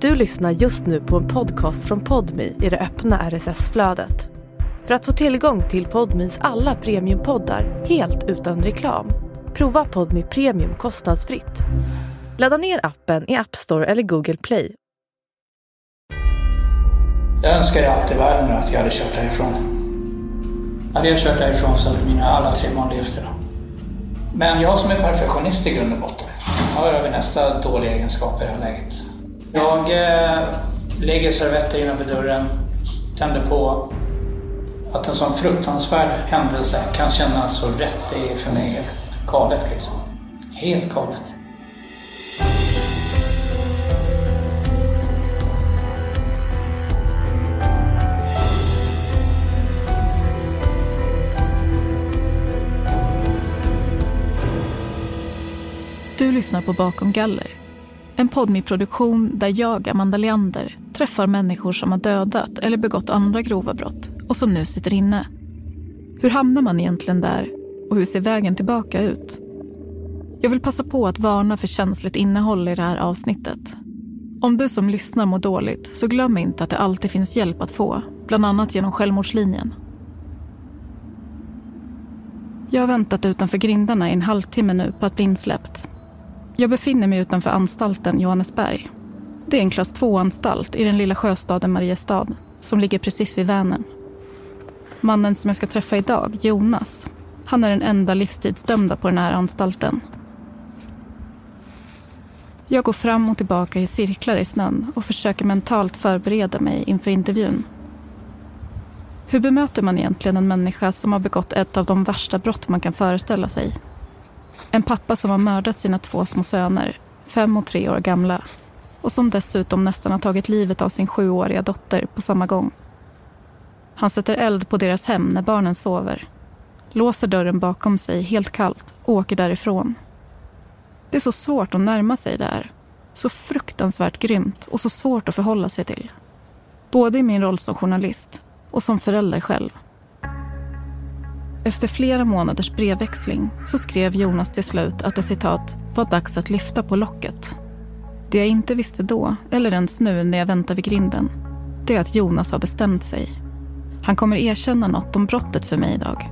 Du lyssnar just nu på en podcast från Podmi i det öppna RSS-flödet. För att få tillgång till Podmis alla premiumpoddar helt utan reklam, prova Podmi Premium kostnadsfritt. Ladda ner appen i App Store eller Google Play. Jag önskar i allt i världen att jag hade kört därifrån. Hade jag kört därifrån så hade mina alla tre barn levt idag. Men jag som är perfektionist i grund och botten har över nästa dåliga egenskap i det här läget. Jag eh, lägger servetter innanför dörren, tänder på. Att en sån fruktansvärd händelse kan kännas så rätt, det är för mig helt galet liksom. Helt galet. Du lyssnar på Bakom galler. En podmi-produktion där jag, Amanda Leander, träffar människor som har dödat eller begått andra grova brott och som nu sitter inne. Hur hamnar man egentligen där och hur ser vägen tillbaka ut? Jag vill passa på att varna för känsligt innehåll i det här avsnittet. Om du som lyssnar mår dåligt så glöm inte att det alltid finns hjälp att få, bland annat genom Självmordslinjen. Jag har väntat utanför grindarna i en halvtimme nu på att bli insläppt. Jag befinner mig utanför anstalten Johannesberg. Det är en klass 2-anstalt i den lilla sjöstaden Mariestad som ligger precis vid Vänern. Mannen som jag ska träffa idag, Jonas, han är den enda livstidsdömda på den här anstalten. Jag går fram och tillbaka i cirklar i snön och försöker mentalt förbereda mig inför intervjun. Hur bemöter man egentligen en människa som har begått ett av de värsta brott man kan föreställa sig? En pappa som har mördat sina två små söner, fem och tre år gamla och som dessutom nästan har tagit livet av sin sjuåriga dotter på samma gång. Han sätter eld på deras hem när barnen sover, låser dörren bakom sig helt kallt och åker därifrån. Det är så svårt att närma sig det här. Så fruktansvärt grymt och så svårt att förhålla sig till. Både i min roll som journalist och som förälder själv. Efter flera månaders brevväxling så skrev Jonas till slut att det citat var dags att lyfta på locket. Det jag inte visste då, eller ens nu när jag väntar vid grinden, det är att Jonas har bestämt sig. Han kommer erkänna något om brottet för mig idag.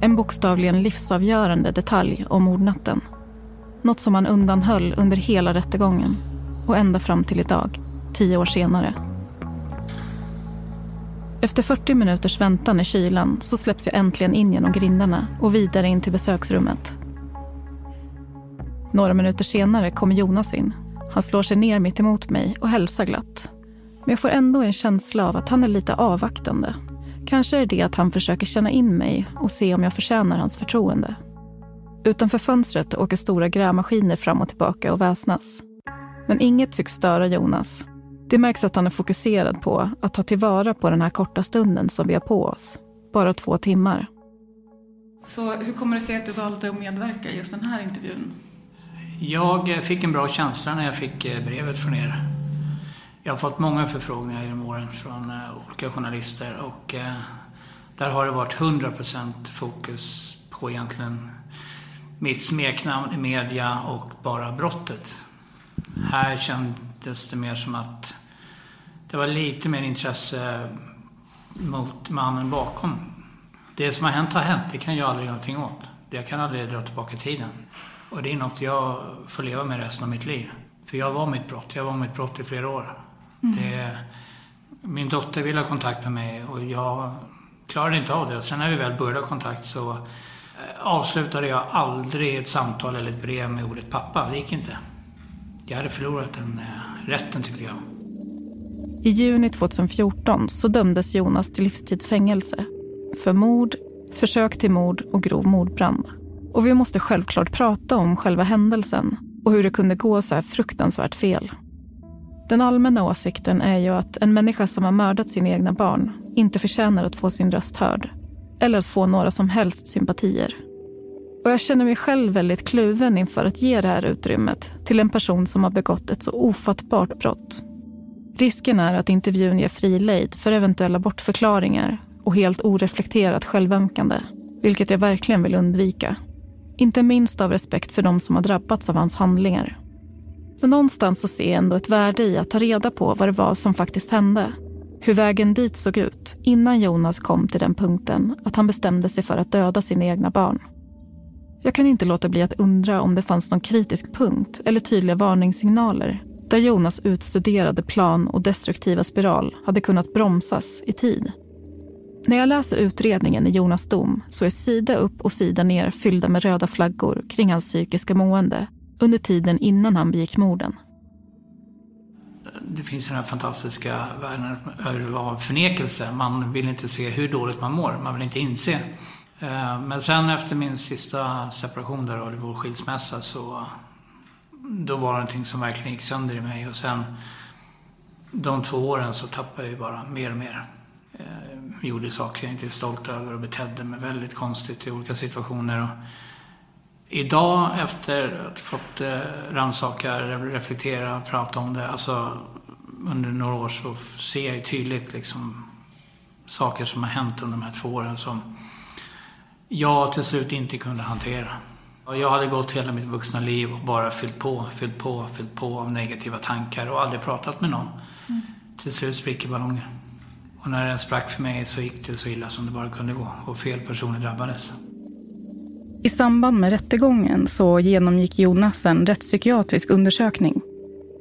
En bokstavligen livsavgörande detalj om mordnatten. Något som han undanhöll under hela rättegången och ända fram till idag, tio år senare. Efter 40 minuters väntan i kylan så släpps jag äntligen in genom grindarna och vidare in till besöksrummet. Några minuter senare kommer Jonas in. Han slår sig ner mitt emot mig och hälsar glatt. Men jag får ändå en känsla av att han är lite avvaktande. Kanske är det att han försöker känna in mig och se om jag förtjänar hans förtroende. Utanför fönstret åker stora grävmaskiner fram och tillbaka och väsnas. Men inget tycks störa Jonas det märks att han är fokuserad på att ta tillvara på den här korta stunden som vi har på oss. Bara två timmar. Så hur kommer det sig att du valde att medverka i just den här intervjun? Jag fick en bra känsla när jag fick eh, brevet från er. Jag har fått många förfrågningar genom åren från eh, olika journalister och eh, där har det varit 100% fokus på egentligen mitt smeknamn i media och bara brottet. Här kändes det mer som att det var lite mer intresse mot mannen bakom. Det som har hänt har hänt, det kan jag aldrig göra någonting åt. Jag kan aldrig dra tillbaka tiden. Och det är något jag får leva med resten av mitt liv. För jag var mitt brott, jag var mitt brott i flera år. Mm. Det, min dotter ville ha kontakt med mig och jag klarade inte av det. Sen när vi väl började ha kontakt så eh, avslutade jag aldrig ett samtal eller ett brev med ordet pappa. Det gick inte. Jag hade förlorat den eh, rätten tyckte jag. I juni 2014 så dömdes Jonas till livstidsfängelse för mord, försök till mord och grov mordbrand. Och vi måste självklart prata om själva händelsen och hur det kunde gå så här fruktansvärt fel. Den allmänna åsikten är ju att en människa som har mördat sina egna barn inte förtjänar att få sin röst hörd eller att få några som helst sympatier. Och jag känner mig själv väldigt kluven inför att ge det här utrymmet till en person som har begått ett så ofattbart brott Risken är att intervjun ger fri lejd för eventuella bortförklaringar och helt oreflekterat självömkande, vilket jag verkligen vill undvika. Inte minst av respekt för de som har drabbats av hans handlingar. Men någonstans så ser jag ändå ett värde i att ta reda på vad det var som faktiskt hände. Hur vägen dit såg ut innan Jonas kom till den punkten att han bestämde sig för att döda sina egna barn. Jag kan inte låta bli att undra om det fanns någon kritisk punkt eller tydliga varningssignaler där Jonas utstuderade plan och destruktiva spiral hade kunnat bromsas i tid. När jag läser utredningen i Jonas dom så är sida upp och sida ner fyllda med röda flaggor kring hans psykiska mående under tiden innan han begick morden. Det finns den här fantastiska världen av förnekelse. Man vill inte se hur dåligt man mår. Man vill inte inse. Eh, men sen efter min sista separation där, och vår skilsmässa, så då var det någonting som verkligen gick sönder i mig. Och sen de två åren så tappade jag ju bara mer och mer. Eh, gjorde saker jag inte är stolt över och betedde mig väldigt konstigt i olika situationer. Och idag efter att ha fått eh, rannsaka, reflektera, prata om det, alltså under några år så ser jag tydligt liksom saker som har hänt under de här två åren som jag till slut inte kunde hantera. Jag hade gått hela mitt vuxna liv och bara fyllt på, fyllt på, fyllt på av negativa tankar och aldrig pratat med någon. Mm. Till slut spricker ballongen. Och när den sprack för mig så gick det så illa som det bara kunde gå och fel personer drabbades. I samband med rättegången så genomgick Jonas en rättspsykiatrisk undersökning.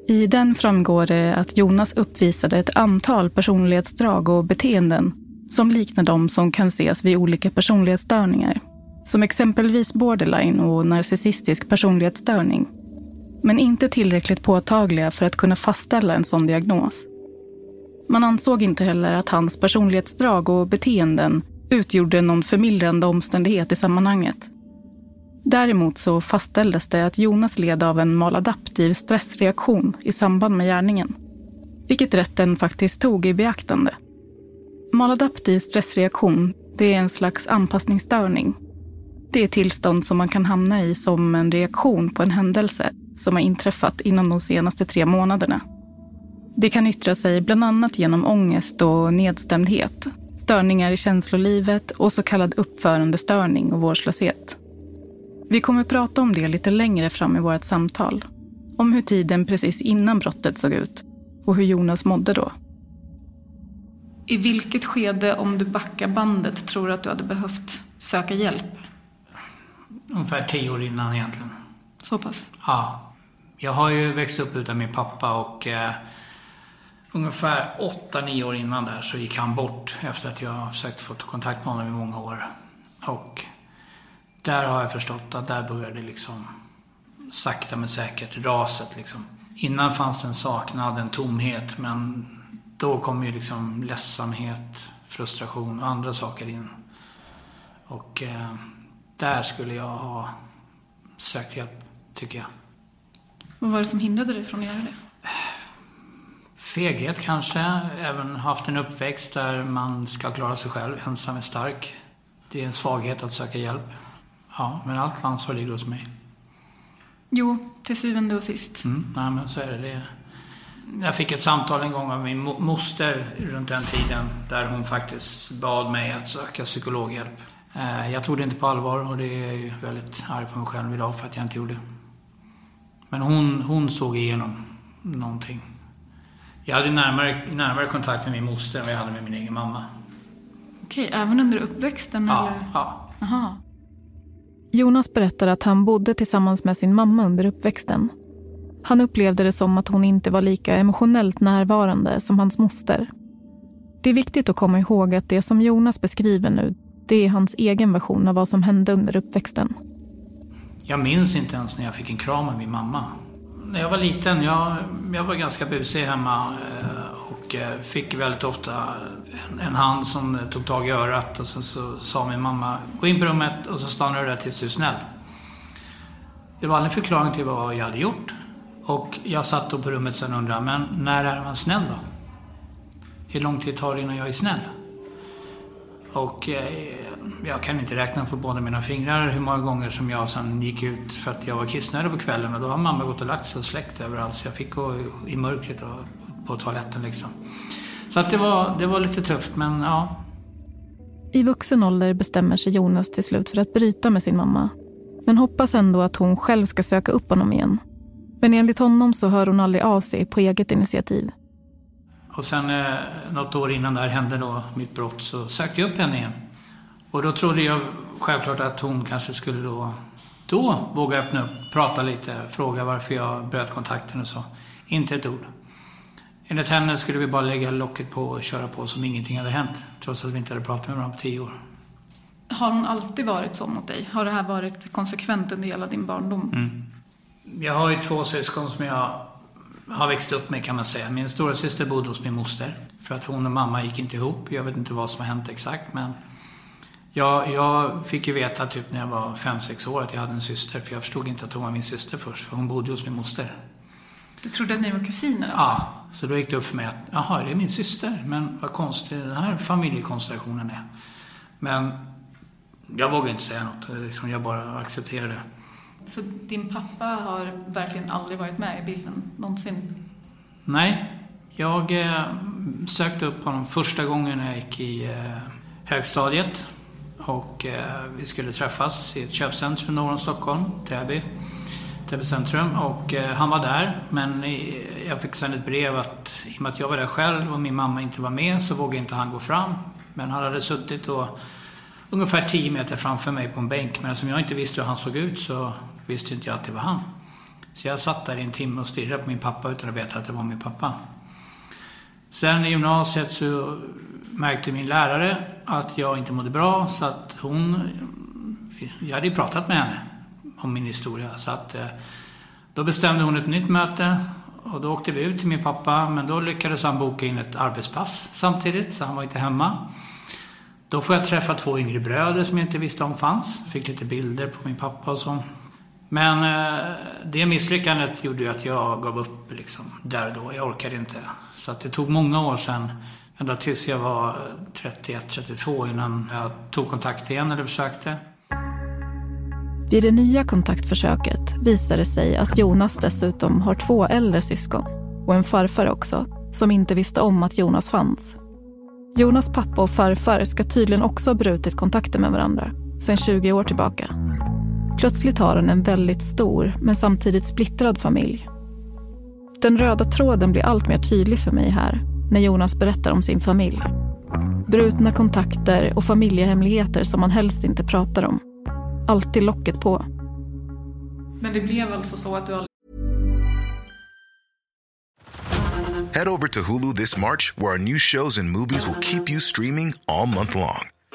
I den framgår det att Jonas uppvisade ett antal personlighetsdrag och beteenden som liknar de som kan ses vid olika personlighetsstörningar. Som exempelvis borderline och narcissistisk personlighetsstörning. Men inte tillräckligt påtagliga för att kunna fastställa en sån diagnos. Man ansåg inte heller att hans personlighetsdrag och beteenden utgjorde någon förmildrande omständighet i sammanhanget. Däremot så fastställdes det att Jonas led av en maladaptiv stressreaktion i samband med gärningen. Vilket rätten faktiskt tog i beaktande. Maladaptiv stressreaktion, det är en slags anpassningsstörning. Det är tillstånd som man kan hamna i som en reaktion på en händelse som har inträffat inom de senaste tre månaderna. Det kan yttra sig bland annat genom ångest och nedstämdhet, störningar i känslolivet och så kallad uppförandestörning och vårdslöshet. Vi kommer prata om det lite längre fram i vårt samtal. Om hur tiden precis innan brottet såg ut och hur Jonas mådde då. I vilket skede, om du backar bandet, tror du att du hade behövt söka hjälp? Ungefär tio år innan egentligen. Så pass? Ja. Jag har ju växt upp utan min pappa och eh, ungefär åtta, nio år innan där så gick han bort efter att jag försökt få kontakt med honom i många år. Och där har jag förstått att där började liksom sakta men säkert raset liksom. Innan fanns det en saknad, en tomhet, men då kom ju liksom ledsamhet, frustration och andra saker in. Och eh, där skulle jag ha sökt hjälp, tycker jag. Vad var det som hindrade dig från att göra det? Feghet kanske. Även haft en uppväxt där man ska klara sig själv. Ensam är stark. Det är en svaghet att söka hjälp. Ja, men allt ansvar ligger hos mig. Jo, till syvende och sist. Mm, nej, men så är det. det. Jag fick ett samtal en gång av min moster runt den tiden där hon faktiskt bad mig att söka psykologhjälp. Eh, jag tog det inte på allvar och det är jag ju väldigt arg på mig själv idag för att jag inte gjorde. Men hon, hon såg igenom någonting. Jag hade närmare, närmare kontakt med min moster än vad jag hade med min egen mamma. Okej, även under uppväxten? Ja. Eller? ja. Aha. Jonas berättar att han bodde tillsammans med sin mamma under uppväxten. Han upplevde det som att hon inte var lika emotionellt närvarande som hans moster. Det är viktigt att komma ihåg att det som Jonas beskriver nu, det är hans egen version av vad som hände under uppväxten. Jag minns inte ens när jag fick en kram av min mamma. När jag var liten, jag, jag var ganska busig hemma eh, och eh, fick väldigt ofta en, en, hand som eh, tog tag i örat och sen så sa min mamma Gå in på rummet och så stannar du där tills du är snäll. Det var aldrig en förklaring till vad jag hade gjort. Och jag satt då på rummet sen och undrade, men när är man snäll då? Hur lång tid tar det innan jag är snäll? Och eh, jag kan inte räkna på båda mina fingrar hur många gånger som jag sen gick ut för att jag var kissnödig på kvällen och då har mamma gått och lagt sig och släckt överallt så jag fick gå i mörkret och på toaletten liksom. Så att det var, det var lite tufft men ja. I vuxen ålder bestämmer sig Jonas till slut för att bryta med sin mamma. Men hoppas ändå att hon själv ska söka upp honom igen. Men enligt honom så hör hon aldrig av sig på eget initiativ. Och sen eh, något år innan det här hände då, mitt brott, så sökte jag upp henne igen. Och då trodde jag självklart att hon kanske skulle då, då våga öppna upp, prata lite, fråga varför jag bröt kontakten och så. Inte ett ord. Enligt henne skulle vi bara lägga locket på och köra på som ingenting hade hänt. Trots att vi inte hade pratat med varandra på tio år. Har hon alltid varit så mot dig? Har det här varit konsekvent under hela din barndom? Mm. Jag har ju två syskon som jag har växt upp med kan man säga. Min stora syster bodde hos min moster. För att hon och mamma gick inte ihop. Jag vet inte vad som har hänt exakt men jag, jag fick ju veta typ när jag var 5-6 år att jag hade en syster. För jag förstod inte att hon var min syster först. För hon bodde hos min moster. Du trodde att ni var kusiner alltså? Ja, så då gick det upp för mig att jaha, det är min syster. Men vad konstig den här familjekonstellationen är. Men jag vågade inte säga något. Liksom jag bara accepterade det. Så din pappa har verkligen aldrig varit med i bilden någonsin? Nej. Jag eh, sökte upp honom första gången när jag gick i eh, högstadiet. Och eh, vi skulle träffas i ett köpcentrum norr om Stockholm, Täby. Täby centrum. Och eh, han var där. Men i, jag fick sen ett brev att i och med att jag var där själv och min mamma inte var med så vågade inte han gå fram. Men han hade suttit då ungefär 10 meter framför mig på en bänk. Men eftersom jag inte visste hur han såg ut så visste inte jag att det var han. Så jag satt där i en timme och stirrade på min pappa utan att veta att det var min pappa. Sen i gymnasiet så märkte min lärare att jag inte mådde bra så att hon... Jag hade ju pratat med henne om min historia så att eh, då bestämde hon ett nytt möte och då åkte vi ut till min pappa men då lyckades han boka in ett arbetspass samtidigt så han var inte hemma. Då får jag träffa två yngre bröder som jag inte visste om fanns. Fick lite bilder på min pappa och så. Men eh, det misslyckandet gjorde ju att jag gav upp liksom, där och då. Jag orkade inte. Så att det tog många år sedan, ända tills jag var 31-32 innan jag tog kontakt igen eller försökte. Vid det nya kontaktförsöket visade det sig att Jonas dessutom har två äldre syskon och en farfar också, som inte visste om att Jonas fanns. Jonas pappa och farfar ska tydligen också ha brutit kontakten med varandra sedan 20 år tillbaka. Plötsligt har han en väldigt stor, men samtidigt splittrad familj. Den röda tråden blir allt mer tydlig för mig här när Jonas berättar om sin familj. Brutna kontakter och familjehemligheter som man helst inte pratar om. Alltid locket på. Men det blev alltså så att du aldrig... Head over to Hulu this March where our new shows and movies will keep you streaming all month long.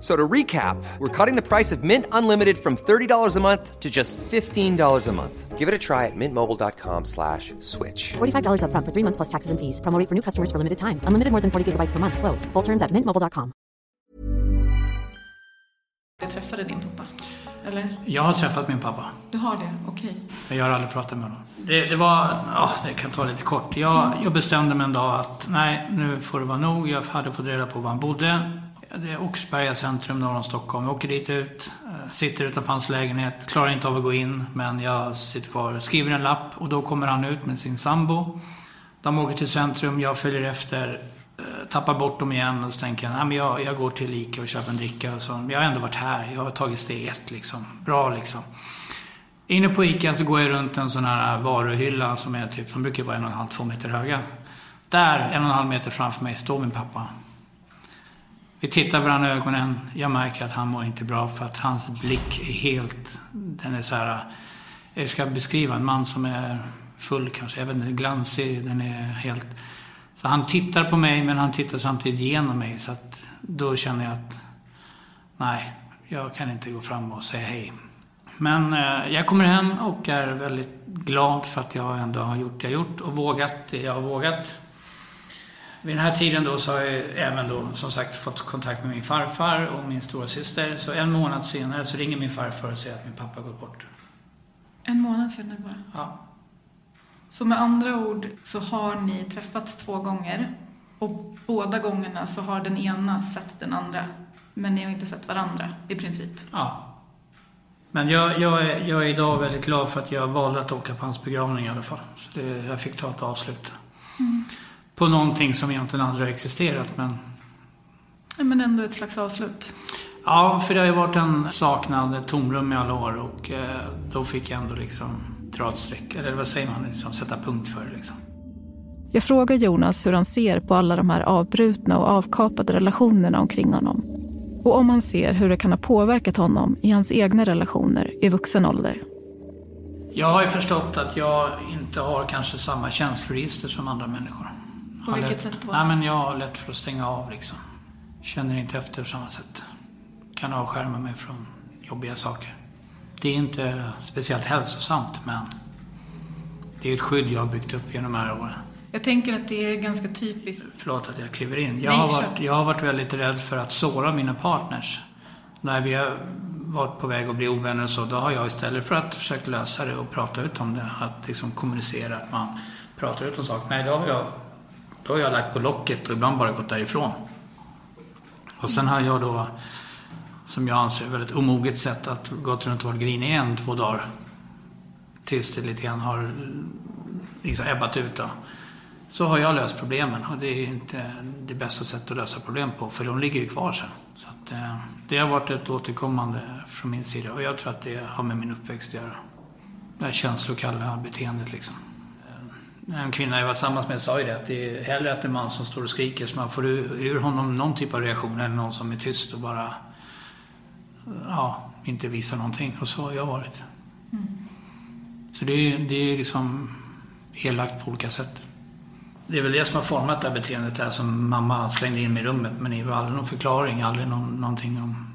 So to recap, we're cutting the price of Mint Unlimited from $30 a month to just $15 a month. Give it a try at mintmobile.com slash switch. $45 upfront for three months plus taxes and fees. Promo for new customers for limited time. Unlimited more than 40 gigabytes per month. Slows. Full terms at mintmobile.com. Jag träffade din pappa, eller? Jag har träffat min pappa. Du har det? Okej. Men jag har aldrig pratat med honom. Det, det var, ja, det kan ta lite kort. Jag, jag bestämde mig en dag att nej, nu får det vara nog. Jag hade fått reda på var han bodde. Det är Oxberga centrum norr om Stockholm. Jag åker dit ut, eh, sitter utanför hans lägenhet, klarar inte av att gå in, men jag sitter kvar, skriver en lapp och då kommer han ut med sin sambo. De åker till centrum, jag följer efter, eh, tappar bort dem igen och så tänker jag, nej, men jag, jag går till Ica och köper en dricka och så. Jag har ändå varit här, jag har tagit steg ett liksom. Bra liksom. Inne på Ica så går jag runt en sån här varuhylla som är typ, som brukar vara en och en halv, två meter höga. Där, en och en halv meter framför mig, står min pappa. Vi tittar varandra i ögonen. Jag märker att han mår inte bra för att hans blick är helt... Den är så här... Eh, jag ska beskriva en man som är full kanske. Jag vet inte, glansig. Den är helt... Så han tittar på mig men han tittar samtidigt genom mig. Så att då känner jag att... Nej, jag kan inte gå fram och säga hej. Men eh, jag kommer hem och är väldigt glad för att jag ändå har gjort det jag gjort och vågat det jag har vågat vid den här tiden då så har jag även då som sagt fått kontakt med min farfar och min stora syster. Så en månad senare så ringer min farfar och säger att min pappa gått bort. En månad senare bara? Ja. Så med andra ord så har ni träffats två gånger och båda gångerna så har den ena sett den andra men ni har inte sett varandra i princip? Ja. Men jag, jag, är, jag är idag väldigt glad för att jag valde att åka på hans begravning i alla fall. Så det, jag fick ta ett avslut. Mm. På någonting som egentligen aldrig har existerat men... Men ändå ett slags avslut? Ja, för det har ju varit en saknad, ett tomrum i alla år och eh, då fick jag ändå liksom dra ett streck, eller vad säger man, liksom, sätta punkt för det liksom. Jag frågar Jonas hur han ser på alla de här avbrutna och avkapade relationerna omkring honom. Och om han ser hur det kan ha påverkat honom i hans egna relationer i vuxen ålder. Jag har ju förstått att jag inte har kanske samma känsloregister som andra människor. På vilket lätt, sätt då? Nej, men jag har lätt för att stänga av liksom. Känner inte efter på samma sätt. Kan avskärma mig från jobbiga saker. Det är inte speciellt hälsosamt men det är ett skydd jag har byggt upp genom de här åren. Jag tänker att det är ganska typiskt. Förlåt att jag kliver in. Jag, har, varit, jag har varit väldigt rädd för att såra mina partners. När vi har varit på väg att bli ovänner och så, då har jag istället för att försöka lösa det och prata ut om det, att liksom kommunicera, att man pratar ut om saker. Nej, då har jag, då har jag lagt på locket och ibland bara gått därifrån. Och sen har jag då, som jag anser väldigt omoget sätt, att gått runt och varit grinig en, två dagar. Tills det lite grann har liksom ebbat ut då så har jag löst problemen och det är inte det bästa sättet att lösa problem på för de ligger ju kvar sen. Så att, eh, det har varit ett återkommande från min sida och jag tror att det har med min uppväxt att göra. Det här känslokalla beteendet liksom. En kvinna jag var tillsammans med sa ju det att det är hellre att en man som står och skriker så man får ur honom någon typ av reaktion än någon som är tyst och bara ja, inte visar någonting. Och så har jag varit. Mm. Så det är, det är liksom elakt på olika sätt. Det är väl det som har format det här beteendet där som mamma slängde in mig i rummet. Men det var aldrig någon förklaring, aldrig någon, någonting om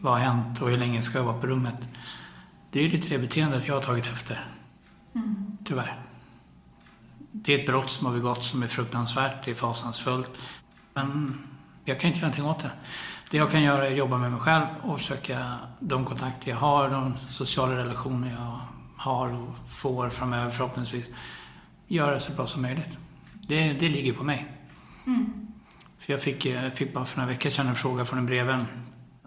vad har hänt och hur länge ska jag vara på rummet. Det är ju lite det beteendet jag har tagit efter. Mm. Tyvärr. Det är ett brott som har begåtts som är fruktansvärt, det är fasansfullt. Men jag kan inte göra någonting åt det. Det jag kan göra är att jobba med mig själv och försöka, de kontakter jag har, de sociala relationer jag har och får framöver förhoppningsvis, göra det så bra som möjligt. Det, det ligger på mig. Mm. För jag fick, jag fick bara för några veckor sedan en fråga från en brevvän.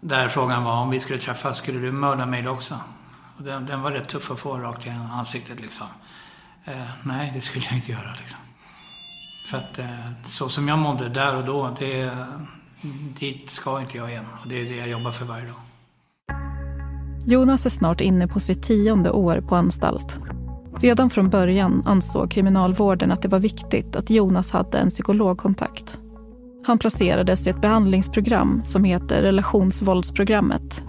Där frågan var om vi skulle träffas, skulle du mörda mig då också? Och den, den var rätt tuff att få rakt i ansiktet liksom. Eh, nej, det skulle jag inte göra liksom. För att eh, så som jag mådde där och då, det, dit ska inte jag igen. Och det är det jag jobbar för varje dag. Jonas är snart inne på sitt tionde år på anstalt. Redan från början ansåg kriminalvården att det var viktigt att Jonas hade en psykologkontakt. Han placerades i ett behandlingsprogram som heter relationsvåldsprogrammet.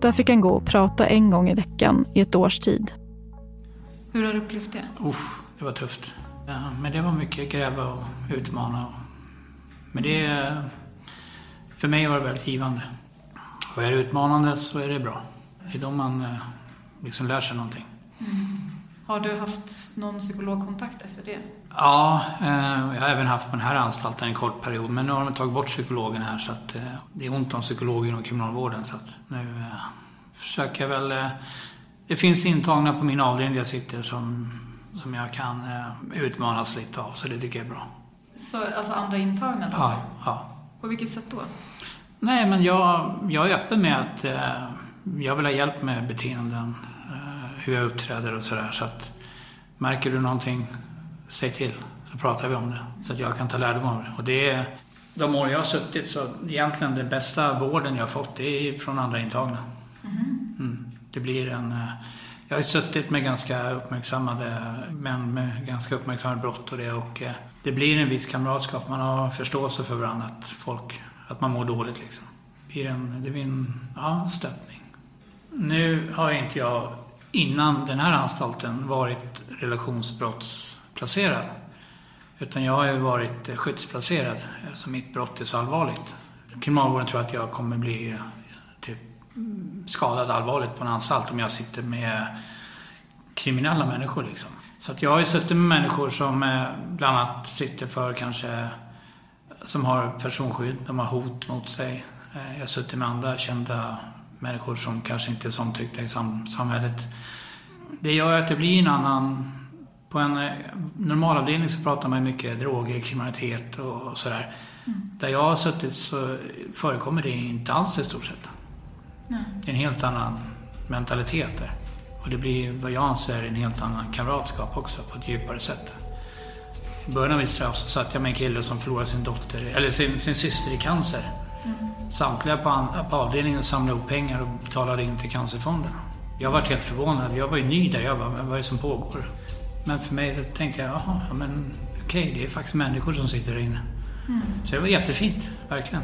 Där fick han gå och prata en gång i veckan i ett års tid. Hur har du upplevt det? Usch, det var tufft. Ja, men det var mycket gräva och utmana. Men det... För mig var det väldigt givande. Och är det utmanande så är det bra. Det är då man eh, liksom lär sig någonting. Mm. Har du haft någon psykologkontakt efter det? Ja, eh, jag har även haft på den här anstalten en kort period. Men nu har de tagit bort psykologen här så att eh, det är ont om psykologer inom kriminalvården. Så att nu försöker jag väl... Eh, det finns intagna på min avdelning där jag sitter som, som jag kan eh, utmanas lite av. Så det tycker jag är bra. Så alltså andra intagna? Då? Ja, ja. På vilket sätt då? Nej, men jag, jag är öppen med att eh, jag vill ha hjälp med beteenden hur jag uppträder och sådär. Så att märker du någonting, säg till. Så pratar vi om det. Så att jag kan ta lärdom av det. Och det är, de år jag har suttit så egentligen den bästa vården jag har fått det är från andra intagna. Mm. Det blir en... Eh, jag har suttit med ganska uppmärksammade män med ganska uppmärksammade brott och det och eh, det blir en viss kamratskap. Man har förståelse för varandra, att folk, att man mår dåligt liksom. Det blir en, det blir en ja, stöttning. Nu har inte jag innan den här anstalten varit relationsbrottsplacerad. Utan jag har ju varit eh, skyddsplacerad eftersom mitt brott är så allvarligt. Kriminalvården tror att jag kommer bli typ, skadad allvarligt på en anstalt om jag sitter med kriminella människor. Liksom. Så att jag har ju suttit med människor som eh, bland annat sitter för kanske som har personskydd, de har hot mot sig. Eh, jag har suttit med andra kända människor som kanske inte är som tyckte i sam samhället. Det gör att det blir en annan... På en eh, normalavdelning så pratar man mycket droger, kriminalitet och sådär. Mm. Där jag har suttit så förekommer det inte alls i stort sett. Nej. Det är en helt annan mentalitet där. Och det blir vad jag anser en helt annan kamratskap också på ett djupare sätt. I början av mitt straff så satt jag med en kille som förlorade sin dotter, eller sin, sin syster i cancer. Mm. Samtliga på, på avdelningen samlade ihop pengar och betalade in till Cancerfonden. Jag var helt förvånad. Jag var ju ny där. Jag bara, vad är det som pågår? Men för mig tänkte jag, jaha, men okej, okay, det är faktiskt människor som sitter där inne. Mm. Så det var jättefint, verkligen.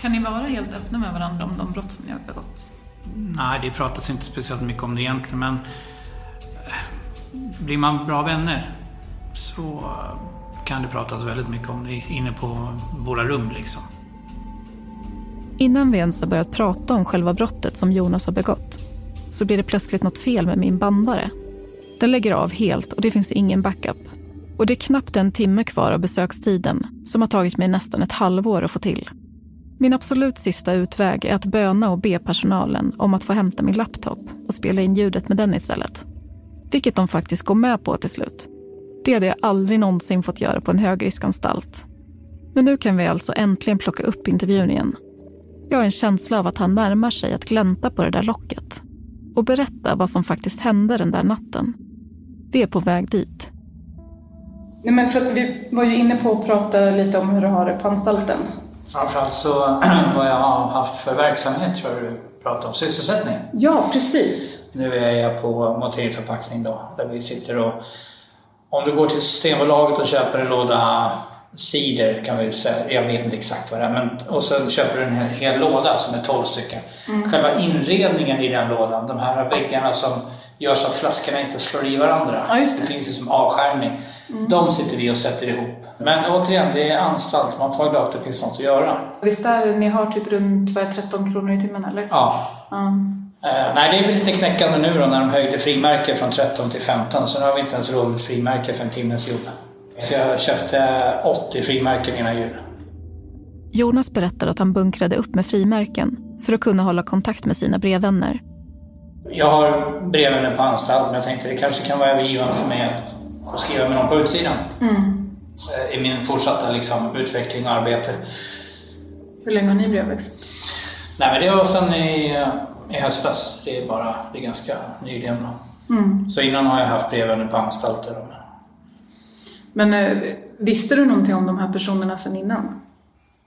Kan ni vara helt öppna med varandra om de brott som ni har begått? Nej, det pratas inte speciellt mycket om det egentligen, men eh, blir man bra vänner så kan det pratas väldigt mycket om det inne på våra rum liksom. Innan vi ens har börjat prata om själva brottet som Jonas har begått så blir det plötsligt något fel med min bandare. Den lägger av helt och det finns ingen backup. Och det är knappt en timme kvar av besökstiden som har tagit mig nästan ett halvår att få till. Min absolut sista utväg är att böna och be personalen om att få hämta min laptop och spela in ljudet med den istället. Vilket de faktiskt går med på till slut. Det hade jag aldrig någonsin fått göra på en högriskanstalt. Men nu kan vi alltså äntligen plocka upp intervjun igen. Jag har en känsla av att han närmar sig att glänta på det där locket och berätta vad som faktiskt hände den där natten. Vi är på väg dit. Nej, men för vi var ju inne på att prata lite om hur du har det på anstalten. Framförallt så vad jag har haft för verksamhet tror jag du pratar om. Sysselsättning. Ja, precis. Nu är jag på motivförpackning då, där vi sitter och om du går till Systembolaget och köper en låda cider kan vi säga, jag vet inte exakt vad det är, men, och så köper du en hel, hel låda som är 12 stycken. Mm. Själva inredningen i den lådan, de här väggarna som gör så att flaskorna inte slår i varandra. Ja, det. det. finns ju som avskärmning. Mm. De sitter vi och sätter ihop. Men återigen, det är anstalt. Man får vara glad att det finns något att göra. Visst är det, ni har typ runt 13 kronor i timmen eller? Ja. Mm. Uh, nej, det är lite knäckande nu då när de höjde frimärke från 13 till 15. Så nu har vi inte ens råd med frimärke för en timmes jobb. Så jag köpte 80 frimärken innan jul. Jonas berättar att han bunkrade upp med frimärken för att kunna hålla kontakt med sina brevvänner. Jag har brevvänner på anstalt men jag tänkte det kanske kan vara övergivande för mig att få skriva med någon på utsidan. Mm. I min fortsatta liksom, utveckling och arbete. Hur länge har ni brevväxlat? Nej men det var sedan i, i höstas. Det är bara, det är ganska nyligen. Mm. Så innan har jag haft brevvänner på anstalter. Men eh, visste du någonting om de här personerna sedan innan?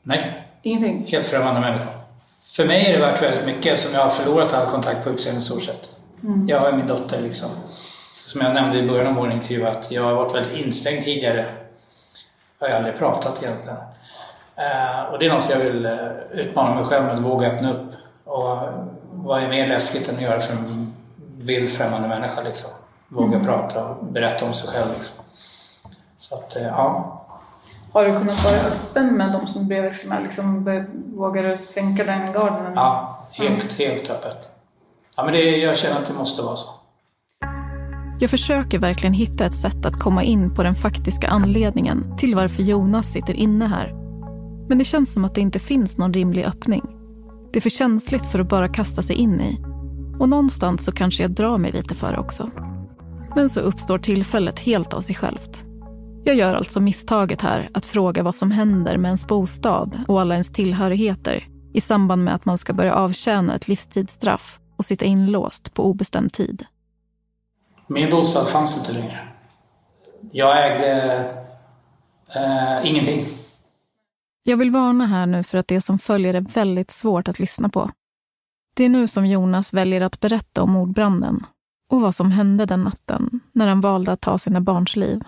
Nej. Ingenting? Helt främmande människor. För mig är det värt väldigt mycket som jag har förlorat all kontakt på utseende i stort sett. Mm. Jag har min dotter liksom. Som jag nämnde i början av vår intervju att jag har varit väldigt instängd tidigare. Jag har aldrig pratat egentligen. Uh, och det är något jag vill uh, utmana mig själv med att våga öppna upp. Och vad är mer läskigt än att göra för en vild främmande människa liksom. Våga mm. prata och berätta om sig själv liksom. Så att, eh, ja. Har du kunnat vara öppen med de som brevväxlar med? Liksom, vågar du sänka den garden? Ja, helt, mm. helt öppet. Ja, men det, jag känner att det måste vara så. Jag försöker verkligen hitta ett sätt att komma in på den faktiska anledningen till varför Jonas sitter inne här. Men det känns som att det inte finns någon rimlig öppning. Det är för känsligt för att bara kasta sig in i. Och någonstans så kanske jag drar mig lite för det också. Men så uppstår tillfället helt av sig självt. Jag gör alltså misstaget här att fråga vad som händer med ens bostad och alla ens tillhörigheter i samband med att man ska börja avtjäna ett livstidsstraff och sitta inlåst på obestämd tid. Min bostad fanns inte längre. Jag ägde eh, ingenting. Jag vill varna här nu för att det som följer är väldigt svårt att lyssna på. Det är nu som Jonas väljer att berätta om mordbranden och vad som hände den natten när han valde att ta sina barns liv.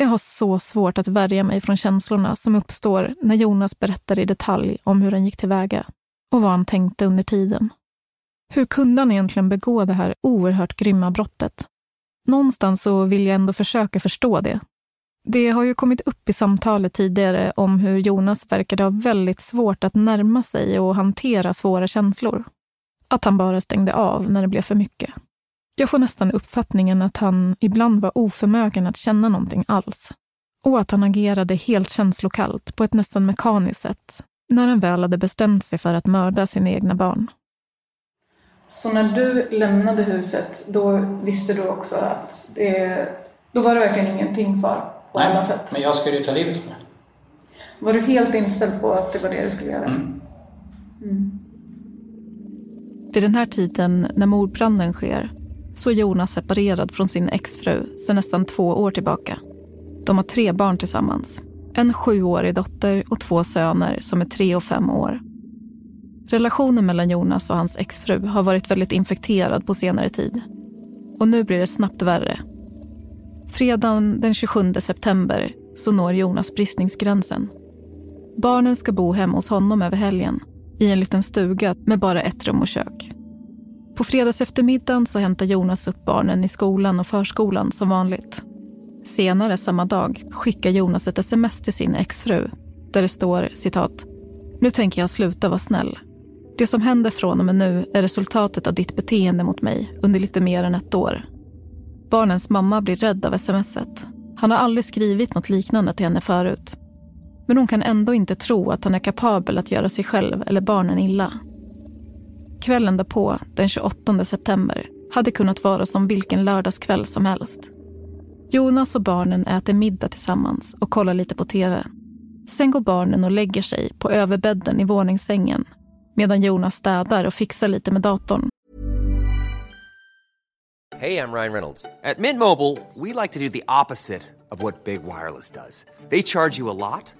Jag har så svårt att värja mig från känslorna som uppstår när Jonas berättar i detalj om hur han gick tillväga och vad han tänkte under tiden. Hur kunde han egentligen begå det här oerhört grymma brottet? Någonstans så vill jag ändå försöka förstå det. Det har ju kommit upp i samtalet tidigare om hur Jonas verkade ha väldigt svårt att närma sig och hantera svåra känslor. Att han bara stängde av när det blev för mycket. Jag får nästan uppfattningen att han ibland var oförmögen att känna någonting alls. och att han agerade helt känslokallt på ett nästan mekaniskt sätt när han väl hade bestämt sig för att mörda sina egna barn. Så när du lämnade huset, då visste du också att det, då var det verkligen ingenting kvar på Nej, alla sätt? men jag skulle ju ta livet av mig. Var du helt inställd på att det var det du skulle göra? Mm. Mm. Vid den här tiden, när mordbranden sker, så är Jonas separerad från sin exfru sedan nästan två år tillbaka. De har tre barn tillsammans. En sjuårig dotter och två söner som är tre och fem år. Relationen mellan Jonas och hans exfru har varit väldigt infekterad på senare tid. Och nu blir det snabbt värre. Fredagen den 27 september så når Jonas bristningsgränsen. Barnen ska bo hemma hos honom över helgen i en liten stuga med bara ett rum och kök. På fredags eftermiddagen så hämtar Jonas upp barnen i skolan och förskolan som vanligt. Senare samma dag skickar Jonas ett sms till sin exfru där det står citat. Nu tänker jag sluta vara snäll. Det som händer från och med nu är resultatet av ditt beteende mot mig under lite mer än ett år. Barnens mamma blir rädd av smset. Han har aldrig skrivit något liknande till henne förut. Men hon kan ändå inte tro att han är kapabel att göra sig själv eller barnen illa. Kvällen därpå, den 28 september, hade kunnat vara som vilken lördagskväll som helst. Jonas och barnen äter middag tillsammans och kollar lite på tv. Sen går barnen och lägger sig på överbädden i våningssängen medan Jonas städar och fixar lite med datorn. Hej, jag heter Ryan Reynolds. På Midmobile vill vi like to do opposite of vad Big Wireless gör. De laddar dig mycket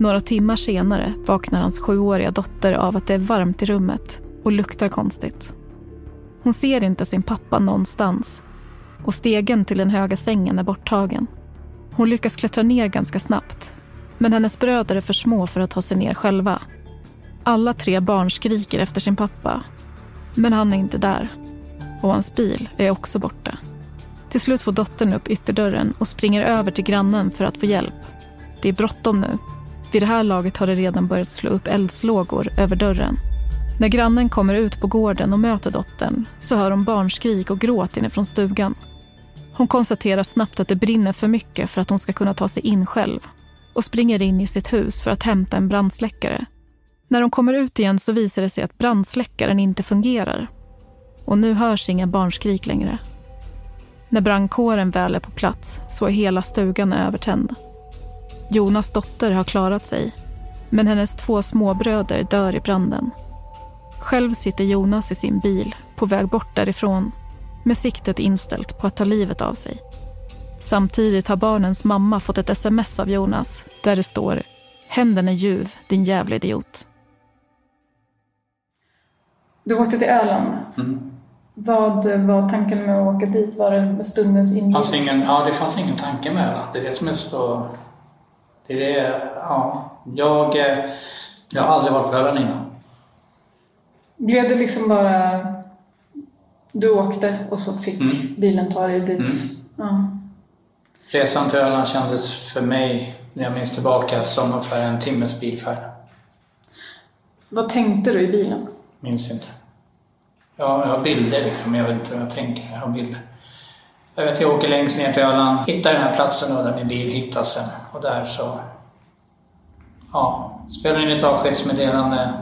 Några timmar senare vaknar hans sjuåriga dotter av att det är varmt i rummet och luktar konstigt. Hon ser inte sin pappa någonstans och stegen till den höga sängen är borttagen. Hon lyckas klättra ner ganska snabbt men hennes bröder är för små för att ta sig ner själva. Alla tre barn skriker efter sin pappa men han är inte där och hans bil är också borta. Till slut får dottern upp ytterdörren och springer över till grannen för att få hjälp. Det är bråttom nu. Vid det här laget har det redan börjat slå upp eldslågor över dörren. När grannen kommer ut på gården och möter dottern så hör hon barnskrik och gråt inifrån stugan. Hon konstaterar snabbt att det brinner för mycket för att hon ska kunna ta sig in själv och springer in i sitt hus för att hämta en brandsläckare. När de kommer ut igen så visar det sig att brandsläckaren inte fungerar. Och nu hörs inga barnskrik längre. När brandkåren väl är på plats så är hela stugan övertänd. Jonas dotter har klarat sig, men hennes två småbröder dör i branden. Själv sitter Jonas i sin bil på väg bort därifrån med siktet inställt på att ta livet av sig. Samtidigt har barnens mamma fått ett sms av Jonas där det står Hämnden är ljuv, din jävla idiot. Du åkte till Öland. Mm. Vad var tanken med att åka dit? Var det med stundens ingen, ja, det fanns ingen tanke med det. Det är det som är så... Det är ja. Jag, eh, jag har aldrig varit på Öland innan. Blev det liksom bara... Du åkte och så fick Mm. bilen ta dig dit? Mm. Ja. Resan till Öland kändes för mig, när jag minns tillbaka, som ungefär en timmes bilfärd. Vad tänkte du i bilen? Minns inte. Jag, jag har bilder liksom, jag vet inte vad jag tänker. Jag har bilder. Jag vet, jag åker längst ner till Öland, hittar den här platsen då, där min bil hittas sen. Och där så... Ja, spelar in ett avskedsmeddelande.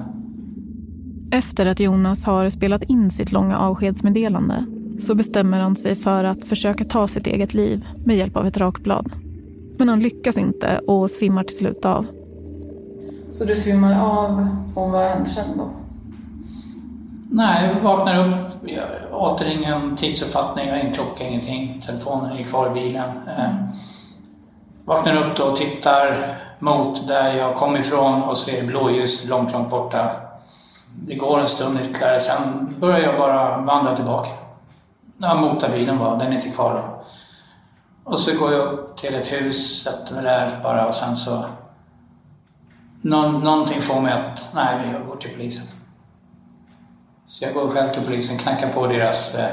Efter att Jonas har spelat in sitt långa avskedsmeddelande så bestämmer han sig för att försöka ta sitt eget liv med hjälp av ett rakblad. Men han lyckas inte och svimmar till slut av. Så du svimmar av och vad hände sen då? Nej, jag vaknar upp, åter ingen tidsuppfattning, jag har ingen klocka, ingenting. Telefonen är kvar i bilen. Eh, vaknar upp då och tittar mot där jag kom ifrån och ser blåljus långt, långt borta. Det går en stund ytterligare, sen börjar jag bara vandra tillbaka. Ja, mot bilen var, den är inte kvar då. Och så går jag upp till ett hus, sätter mig där bara och sen så Nå någonting får mig att, nej, jag går till polisen. Så jag går själv till polisen, knackar på deras... Eh,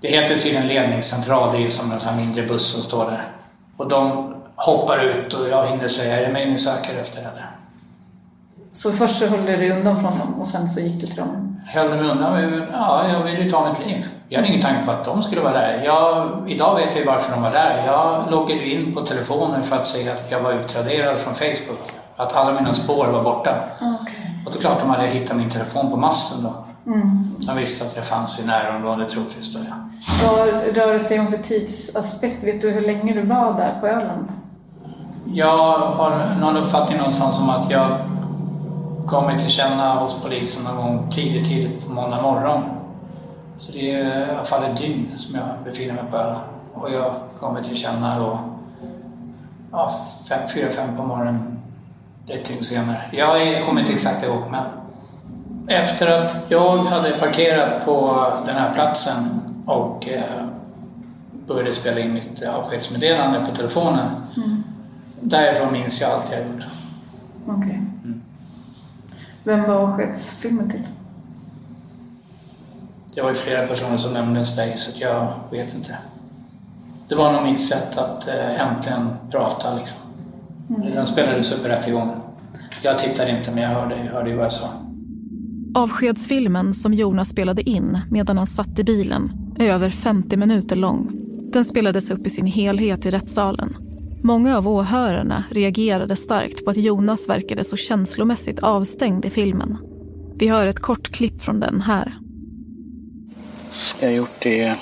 det heter tydligen ledningscentral, det är som en sån här mindre buss som står där. Och de hoppar ut och jag hinner säga, är det mig ni söker efter eller? Så först så höll du dig undan från dem och sen så gick du till dem? Höll mig undan? Ja, jag ville ta mitt liv. Jag hade ingen tanke på att de skulle vara där. Jag, idag vet jag varför de var där. Jag loggade in på telefonen för att se att jag var utraderad från Facebook. Att alla mina spår var borta. Okay. Och det är klart de hade hittat min telefon på masten då. Mm. De visste att jag fanns i närområdet troligtvis då, ja. Vad rör det sig om för tidsaspekt? Vet du hur länge du var där på Öland? Jag har någon uppfattning någonstans om att jag kom mig till känna hos polisen någon gång tidigt, tidigt på måndag morgon. Så det är i alla fall ett dygn som jag befinner mig på Öland. Och jag kommer till känna då ja, fem, fyra, fem på morgonen ett dygn senare. Jag kommer inte exakt ihåg men efter att jag hade parkerat på den här platsen och eh, började spela in mitt avskedsmeddelande på telefonen. Mm. Därifrån minns jag allt jag gjort. Okej. Okay. Mm. Vem var avskedsfilmen till? Det var ju flera personer som nämndes dig så jag vet inte. Det var nog mitt sätt att eh, äntligen prata liksom. Mm. Den spelades upp i rättegången. Jag tittade inte men jag hörde, jag hörde ju vad jag sa. Avskedsfilmen som Jonas spelade in medan han satt i bilen är över 50 minuter lång. Den spelades upp i sin helhet i rättssalen. Många av åhörarna reagerade starkt på att Jonas verkade så känslomässigt avstängd i filmen. Vi hör ett kort klipp från den här. Jag har gjort det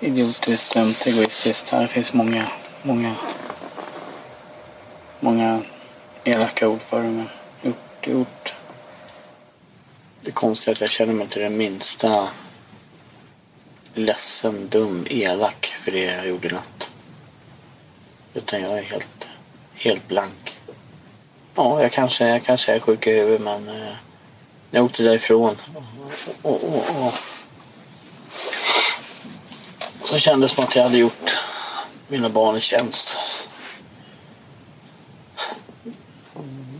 idiotiskt, dumt, egoistiskt. Det finns många, många, många elaka ord för det. Men gjort, gjort. Det konstiga är att jag känner mig till det minsta ledsen, dum, elak för det jag gjorde i natt. Utan jag är helt, helt blank. Ja, jag kanske, jag kanske är sjuk i huvudet men eh, jag åkte därifrån. Och, och, och, och. Så kändes det som att jag hade gjort mina barn en tjänst.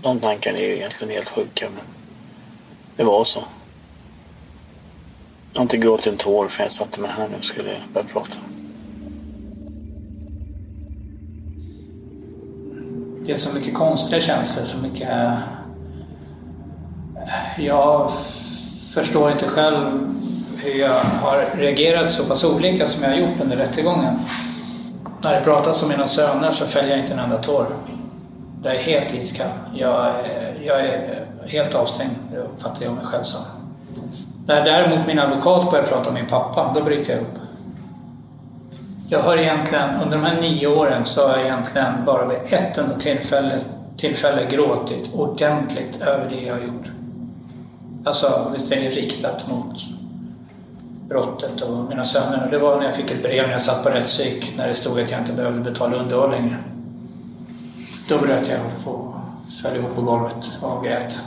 De tankarna är ju egentligen helt sjuka men det var så. Jag har inte gråtit en tår för jag satte mig här nu och skulle börja prata. Det är så mycket konstiga känslor, så mycket... Jag förstår inte själv hur jag har reagerat så pass olika som jag har gjort under rättegången. När det pratas om mina söner så fäller jag inte en enda tår. Jag är helt iskall. Jag, jag är helt avstängd, uppfattar jag mig själv som. När däremot min advokat började prata om min pappa, då bryter jag upp. Jag har egentligen, under de här nio åren så har jag egentligen bara vid ett enda tillfälle, tillfälle gråtit ordentligt över det jag har gjort. Alltså, visst är det riktat mot brottet och mina söner. Det var när jag fick ett brev när jag satt på rättspsyk när det stod att jag inte behövde betala underhåll längre. Då bröt jag ihop och föll ihop på golvet och grät.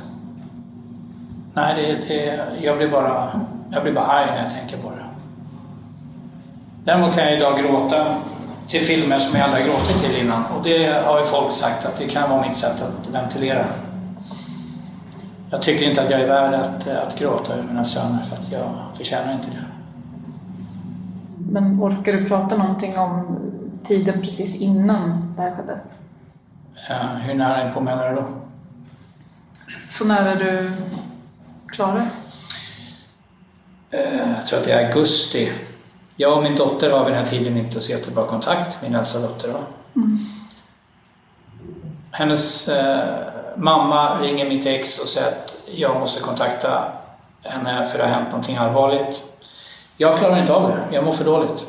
Nej, det, det, jag, blir bara, jag blir bara arg när jag tänker på det. Däremot kan jag idag gråta till filmer som jag aldrig gråtit till innan. Och det har ju folk sagt att det kan vara mitt sätt att ventilera. Jag tycker inte att jag är värd att, att gråta över mina söner för att jag förtjänar inte det. Men orkar du prata någonting om tiden precis innan det här skedde? Ja, hur nära in på menar du då? Så nära du Klara? Eh, jag tror att det är augusti. Jag och min dotter har vid den här tiden inte så jättebra kontakt, min äldsta dotter. Mm. Hennes eh, mamma ringer mitt ex och säger att jag måste kontakta henne för det har hänt någonting allvarligt. Jag klarar inte av det, jag mår för dåligt.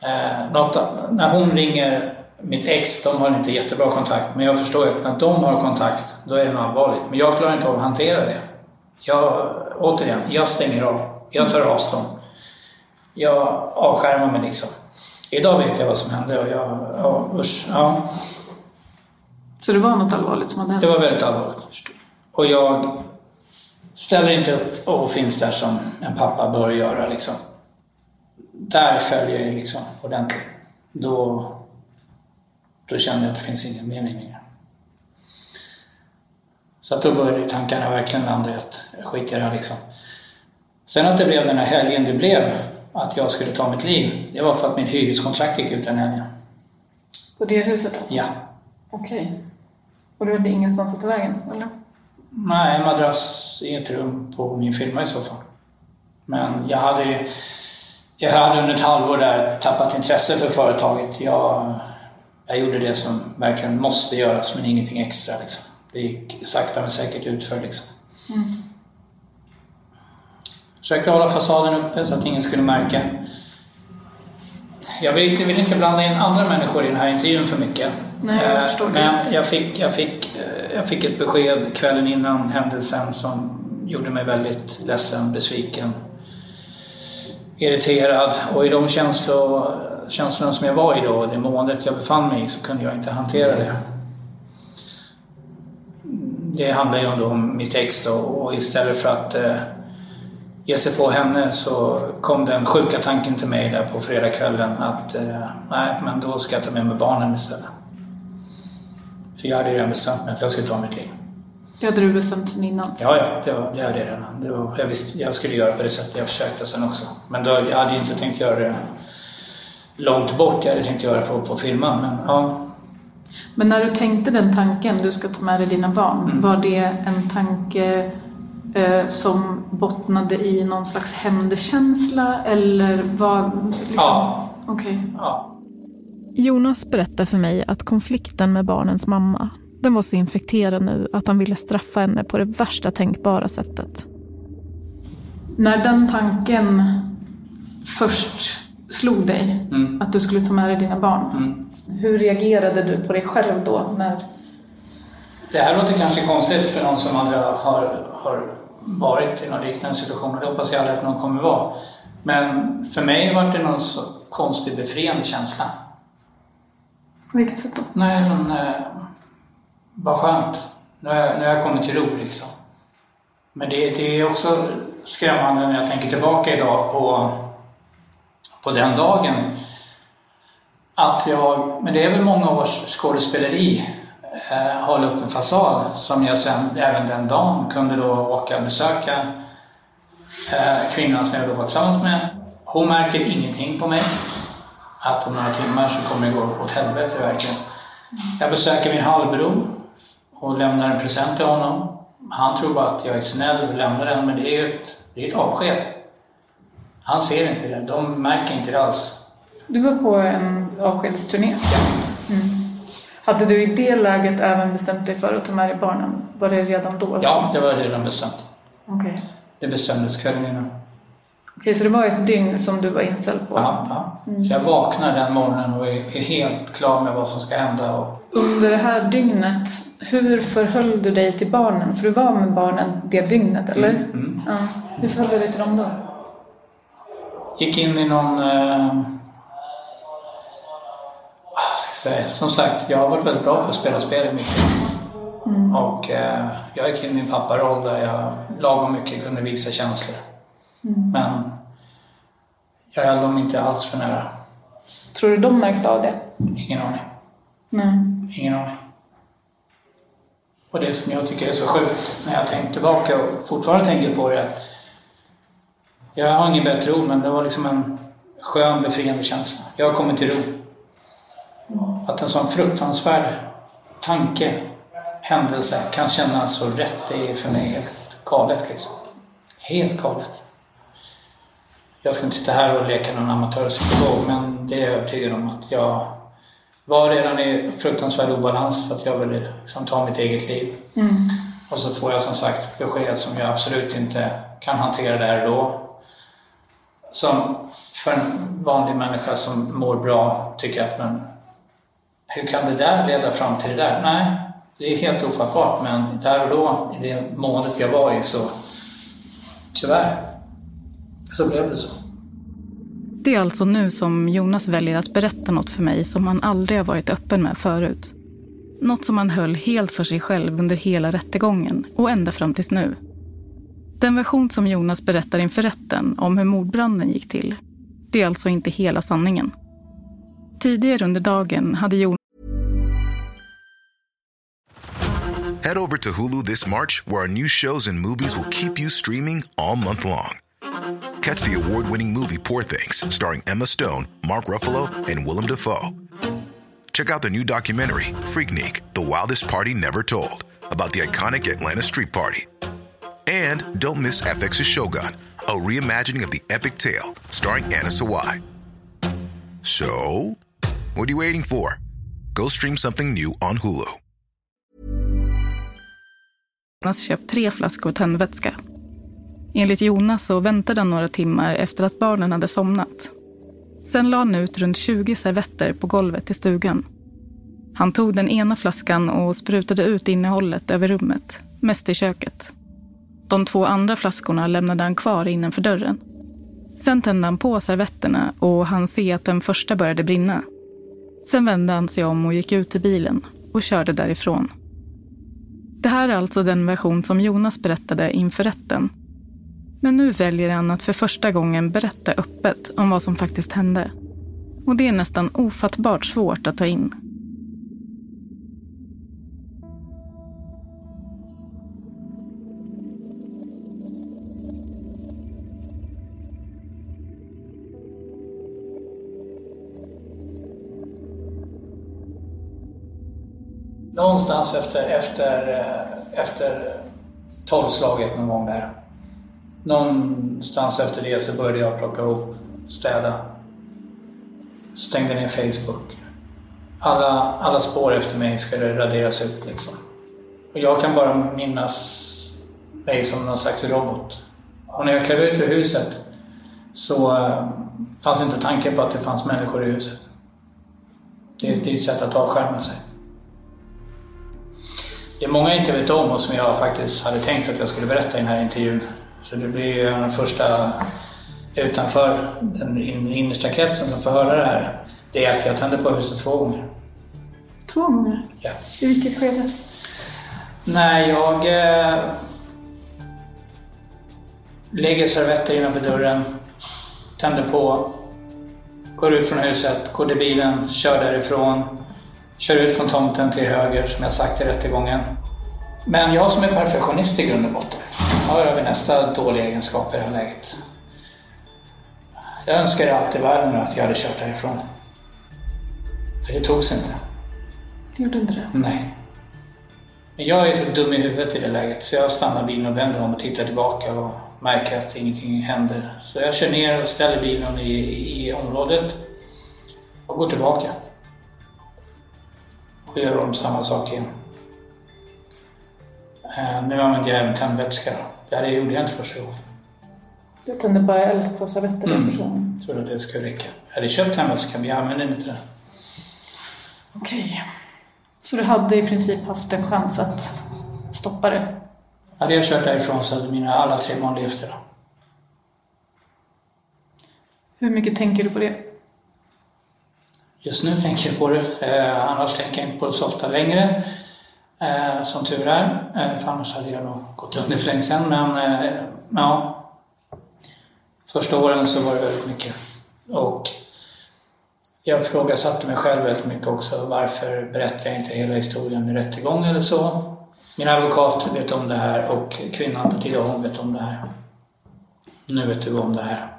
Eh, något, när hon ringer mitt ex, de har inte jättebra kontakt, men jag förstår att när de har kontakt, då är det något allvarligt. Men jag klarar inte av att hantera det. Jag, återigen, jag stänger av. Jag tar avstånd. Jag avskärmar mig liksom. Idag vet jag vad som hände och jag, ja, usch, ja. Så det var något allvarligt som hade hänt? Det var väldigt allvarligt. Och jag ställer inte upp och finns där som en pappa bör göra liksom. Där följer jag liksom ordentligt. Då, Då kände jag att det finns ingen mening längre. Så att då började tankarna verkligen landa i att skit i det här liksom. Sen att det blev den här helgen det blev, att jag skulle ta mitt liv, det var för att mitt hyreskontrakt gick ut den helgen. På det huset alltså? Ja. Okej. Och du hade ingenstans att ta vägen, eller? Nej, en madrass i ett rum på min firma i så fall. Men jag hade ju jag hade under ett halvår där tappat intresse för företaget. Jag, jag gjorde det som verkligen måste göras, men ingenting extra. Liksom. Det gick sakta men säkert utför. Liksom. Mm. Försökte hålla fasaden uppe så att ingen skulle märka. Jag vill inte, vill inte blanda in andra människor i den här intervjun för mycket. Nej, jag det. Men jag fick, jag, fick, eh, jag fick ett besked kvällen innan händelsen som gjorde mig väldigt ledsen, besviken irriterad och i de känslor, känslorna som jag var i då, det måendet jag befann mig i, så kunde jag inte hantera det. Det handlar ju om mitt ex då och istället för att eh, ge sig på henne så kom den sjuka tanken till mig där på fredagskvällen att eh, nej, men då ska jag ta med mig barnen istället. För jag hade redan bestämt mig att jag skulle ta mitt liv. Det hade du bestämt sen innan? Ja, ja, det, var, det hade jag redan. Det var, jag visste jag skulle göra på det sättet. Jag försökte sen också. Men då, jag hade inte tänkt göra det långt bort. Jag hade tänkt göra det på, på filmen. Men, ja. men när du tänkte den tanken, du ska ta med dig dina barn. Mm. Var det en tanke eh, som bottnade i någon slags hämndkänsla eller vad? Liksom? Ja. Okej. Okay. Ja. Jonas berättar för mig att konflikten med barnens mamma den var så infekterad nu att han ville straffa henne på det värsta tänkbara sättet. När den tanken först slog dig, mm. att du skulle ta med dig dina barn. Mm. Hur reagerade du på dig själv då? När... Det här låter kanske konstigt för någon som aldrig har, har varit i någon liknande situation och det hoppas jag aldrig att någon kommer vara. Men för mig var det någon så konstig befriande känsla. På vilket sätt då? Nej, men, eh, vad skönt. Nu har, jag, nu har jag kommit till ro liksom. Men det, det, är också skrämmande när jag tänker tillbaka idag på, på den dagen. Att jag, men det är väl många års skådespeleri, eh, hålla upp en fasad som jag sen även den dagen kunde då åka och besöka eh, kvinnan som jag då var tillsammans med. Hon märker ingenting på mig. Att om några timmar så kommer det gå åt helvete verkligen. Jag besöker min halvbror och lämnar en present till honom. Han tror bara att jag är snäll och lämnar den, men det är ett, det är ett avsked. Han ser inte det, de märker inte det alls. Du var på en avskedsturné. Mm. Hade du i det läget även bestämt dig för att ta med dig barnen? Var det redan då? Ja, det var redan bestämt. Okay. Det bestämdes kvällen innan. Okej, så det var ett dygn som du var inställd på? Ja, ja. Mm. så jag vaknar den morgonen och är, helt klar med vad som ska hända. Och... Under det här dygnet, hur förhöll du dig till barnen? För du var med barnen det dygnet, eller? Mm, mm. Ja. Hur förhöll du dig till dem då? Gick in i någon... Eh... Ska säga? Som sagt, jag har varit väldigt bra på att spela spel i mitt mm. Och eh, jag gick in i en papparoll där jag lagom mycket kunde visa känslor. Mm. Men jag höll dem inte alls för nära. Tror du de märkte av det? Ingen aning. Nej. Ingen aning. Och det som jag tycker är så sjukt när jag tänker tillbaka och fortfarande tänker på det att jag har ingen bättre ord men det var liksom en skön befriande känsla. Jag har kommit till ro. Att en sån fruktansvärd tanke, händelse kan kännas så rätt, det är för mig helt galet liksom. Helt galet. Jag ska inte sitta här och leka någon amatörpsykolog men det är jag övertygad om att jag var redan i fruktansvärd obalans för att jag ville liksom ta mitt eget liv. Mm. Och så får jag som sagt besked som jag absolut inte kan hantera där och då. Som för en vanlig människa som mår bra tycker att men hur kan det där leda fram till det där? Nej, det är helt ofattbart men där och då, i det måendet jag var i så tyvärr så blev det så. Det är alltså nu som Jonas väljer att berätta något för mig som han aldrig har varit öppen med förut. Något som han höll helt för sig själv under hela rättegången och ända fram tills nu. Den version som Jonas berättar inför rätten om hur mordbranden gick till, det är alltså inte hela sanningen. Tidigare under dagen hade Jonas Head over to Hulu this March, where our new shows and movies will keep you streaming all month long. Catch the award winning movie Poor Things, starring Emma Stone, Mark Ruffalo, and Willem Dafoe. Check out the new documentary, Freaknik The Wildest Party Never Told, about the iconic Atlanta Street Party. And don't miss FX's Shogun, a reimagining of the epic tale starring Anna Sawai. So, what are you waiting for? Go stream something new on Hulu. Jonas köpt tre flaskor tändvätska. Enligt Jonas så väntade han några timmar efter att barnen hade somnat. Sen la han ut runt 20 servetter på golvet i stugan. Han tog den ena flaskan och sprutade ut innehållet över rummet, mest i köket. De två andra flaskorna lämnade han kvar innanför dörren. Sen tände han på servetterna och han se att den första började brinna. Sen vände han sig om och gick ut till bilen och körde därifrån. Det här är alltså den version som Jonas berättade inför rätten. Men nu väljer han att för första gången berätta öppet om vad som faktiskt hände. Och det är nästan ofattbart svårt att ta in. Någonstans efter, efter, eh, efter tolvslaget någon gång där. Någonstans efter det så började jag plocka ihop, städa. Stängde ner Facebook. Alla, alla spår efter mig skulle raderas ut liksom. Och jag kan bara minnas mig som någon slags robot. Och när jag klev ut ur huset så eh, fanns inte tanken på att det fanns människor i huset. Det, det är ett sätt att avskärma sig. Det är många jag inte vet om och som jag faktiskt hade tänkt att jag skulle berätta i den här intervjun. Så det blir ju den första utanför den innersta kretsen som får höra det här. Det är att jag tände på huset två gånger. Två gånger? Ja. I vilket skede? Nej, jag eh, lägger servetter innanför dörren, tänder på, går ut från huset, går till bilen, kör därifrån, kör ut från tomten till höger som jag sagt i rättegången. Men jag som är perfektionist i grund och botten har över nästa dåliga egenskap i det här läget. Jag önskar allt i världen att jag hade kört därifrån. För det togs inte. Det gjorde inte det? Nej. Men jag är så dum i huvudet i det läget så jag stannar bilen och vänder om och tittar tillbaka och märker att ingenting händer. Så jag kör ner och ställer bilen i, i området och går tillbaka. Och gör om samma sak igen. Eh, nu använder jag även tändvätska. Det gjorde jag inte första gången. Du tände bara eld på servetterna Mm. första gången? Trodde att det skulle räcka. Jag hade köpt tändvätska men jag använde inte den. Okej. Så du hade i princip haft en chans att stoppa det? Hade jag kört därifrån så hade mina alla tre barn levt idag. Hur mycket tänker du på det? Just nu tänker jag på det. Eh, annars tänker jag inte på det så ofta längre. Eh, som tur är. Eh, för annars hade jag nog gått under för länge sedan. Men eh, ja. Första åren så var det väldigt mycket. Och jag ifrågasatte mig själv väldigt mycket också. Varför berättar jag inte hela historien i rättegång eller så? Min advokat vet om det här och kvinnan på TH vet om det här. Nu vet du om det här.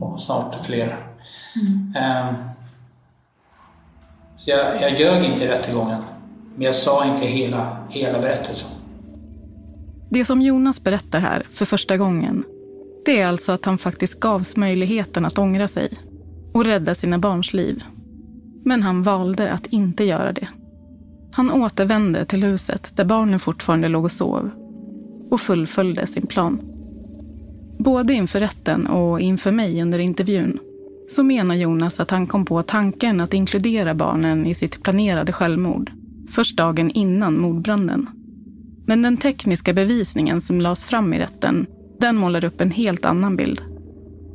Och snart fler. Ehm, så jag, jag ljög inte i rättegången. Men jag sa inte hela, hela berättelsen. Det som Jonas berättar här för första gången, det är alltså att han faktiskt gavs möjligheten att ångra sig och rädda sina barns liv. Men han valde att inte göra det. Han återvände till huset där barnen fortfarande låg och sov och fullföljde sin plan. Både inför rätten och inför mig under intervjun så menar Jonas att han kom på tanken att inkludera barnen i sitt planerade självmord först dagen innan mordbranden. Men den tekniska bevisningen som lades fram i rätten, den målar upp en helt annan bild.